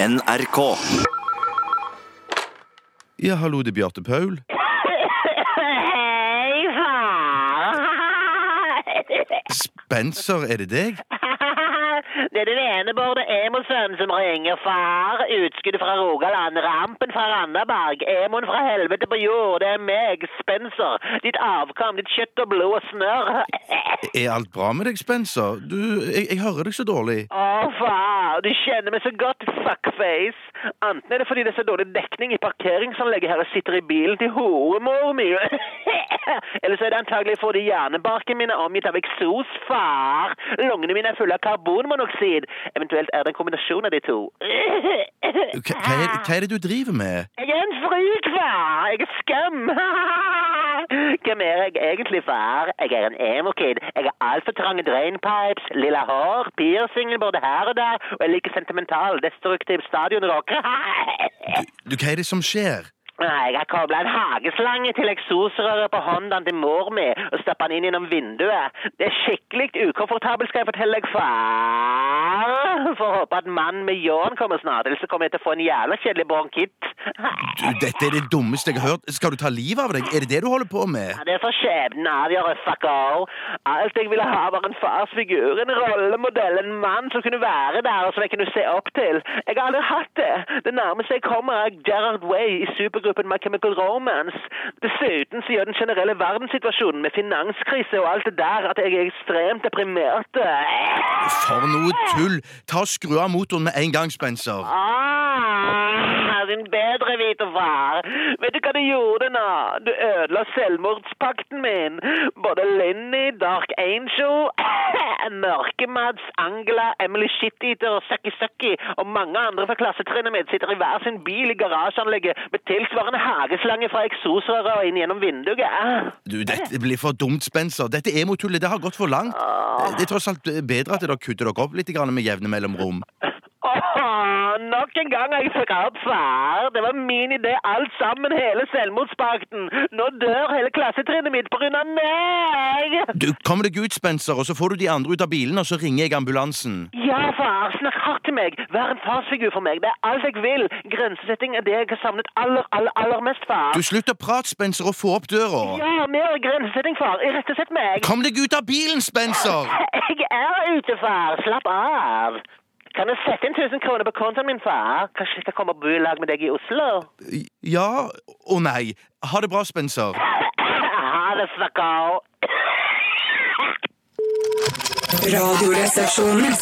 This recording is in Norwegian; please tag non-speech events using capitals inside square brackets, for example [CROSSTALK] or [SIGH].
NRK. Ja, hallo, det er Bjarte Paul. Hei, far! Spencer, er det deg? Det er den ene Bård Emo-sønnen som ringer, far. Utskuddet fra Rogaland, rampen fra Randaberg, Emon fra helvete på jord. Det er meg, Spencer. Ditt avkom, ditt kjøtt og blod og snørr. Er alt bra med deg, Spencer? Du, jeg, jeg hører deg så dårlig. Å, far, du kjenner meg så godt, fuckface. Enten er det fordi det er så dårlig dekning i parkeringsanlegget her jeg sitter i bilen til horemor mi. [LAUGHS] [LAUGHS] Eller så er det antagelig fordi hjernebarken min er omgitt av eksos, far. Lungene mine er fulle av karbonmonoksid. Eventuelt er det en kombinasjon av de to. Hva, hva, er, hva er det du driver med? Jeg er en fryk, far. Jeg er skam. [LAUGHS] Hvem er jeg egentlig, far? Jeg er en emo-kid. Jeg har altfor trange drainpipes, lilla hår, piercinger både her og der, og jeg liker sentimental, destruktiv stadionrock. [LAUGHS] Du, hva er det som skjer? Nei, Jeg kobla en hageslange til eksosrøret på Hondaen til mor mi og stappa den inn gjennom vinduet. Det er skikkelig ukomfortabelt, skal jeg fortelle deg, far. Får håpe at mannen med ljåen kommer snart, ellers så kommer jeg til å få en jævla kjedelig bronkitt. Du, dette er det dummeste jeg har hørt. Skal du ta livet av deg? Er det det du holder på med? Ja, det får skjebnen avgjøre, fucker. Alt jeg ville ha, var en farsfigur, en rollemodell, en mann som kunne være der, og som jeg kunne se opp til. Jeg har aldri hatt det. Det nærmeste jeg kommer, er Gerard Way i supergruppen My Chemical Romance. Dessuten så gjør den generelle verdenssituasjonen med finanskrise og alt det der at jeg er ekstremt deprimert. For noe tull! Ta og Skru av motoren med en gang, Spencer. Ah, din bedre vite far. Vet du hva du gjorde nå? Du ødela selvmordspakten min. Både Linni, Dark Angel, Mørkemads, Angela, Emily Shiteater Sucky Sucky og mange andre fra klassetrinnet mitt sitter i hver sin bil i garasjeanlegget med tilsvarende hageslange fra eksosrøret og inn gjennom vinduet. Ah. Du, Dette blir for dumt, Spencer. Dette emotullet det har gått for langt. Det, det er tross alt bedre at dere kutter dere opp litt med jevne mellomrom. Nok en gang jeg fucka opp, far. Det var min idé alt sammen, hele selvmordspakten. Nå dør hele klassetrinnet mitt på grunn av meg. Du, Kom deg ut, Spencer, og så får du de andre ut av bilen, og så ringer jeg ambulansen. Ja, far, snakk hardt til meg. Vær en farsfigur for meg. Det er alt jeg vil. Grensesetting er det jeg har savnet aller, aller, aller mest, far. Du, Slutt å prate, Spencer, og få opp døra. Ja, mer grensesetting, far. Irettesett meg. Kom deg ut av bilen, Spencer! [LAUGHS] Jeg er ute, far. Slapp av. Kan du sette inn 1000 kroner på kontoen min, far? Kanskje jeg skal komme og bo i lag med deg i Oslo? Ja og nei. Ha det bra, Spencer. [LAUGHS] Ha det, fucko. Radioresepsjonen.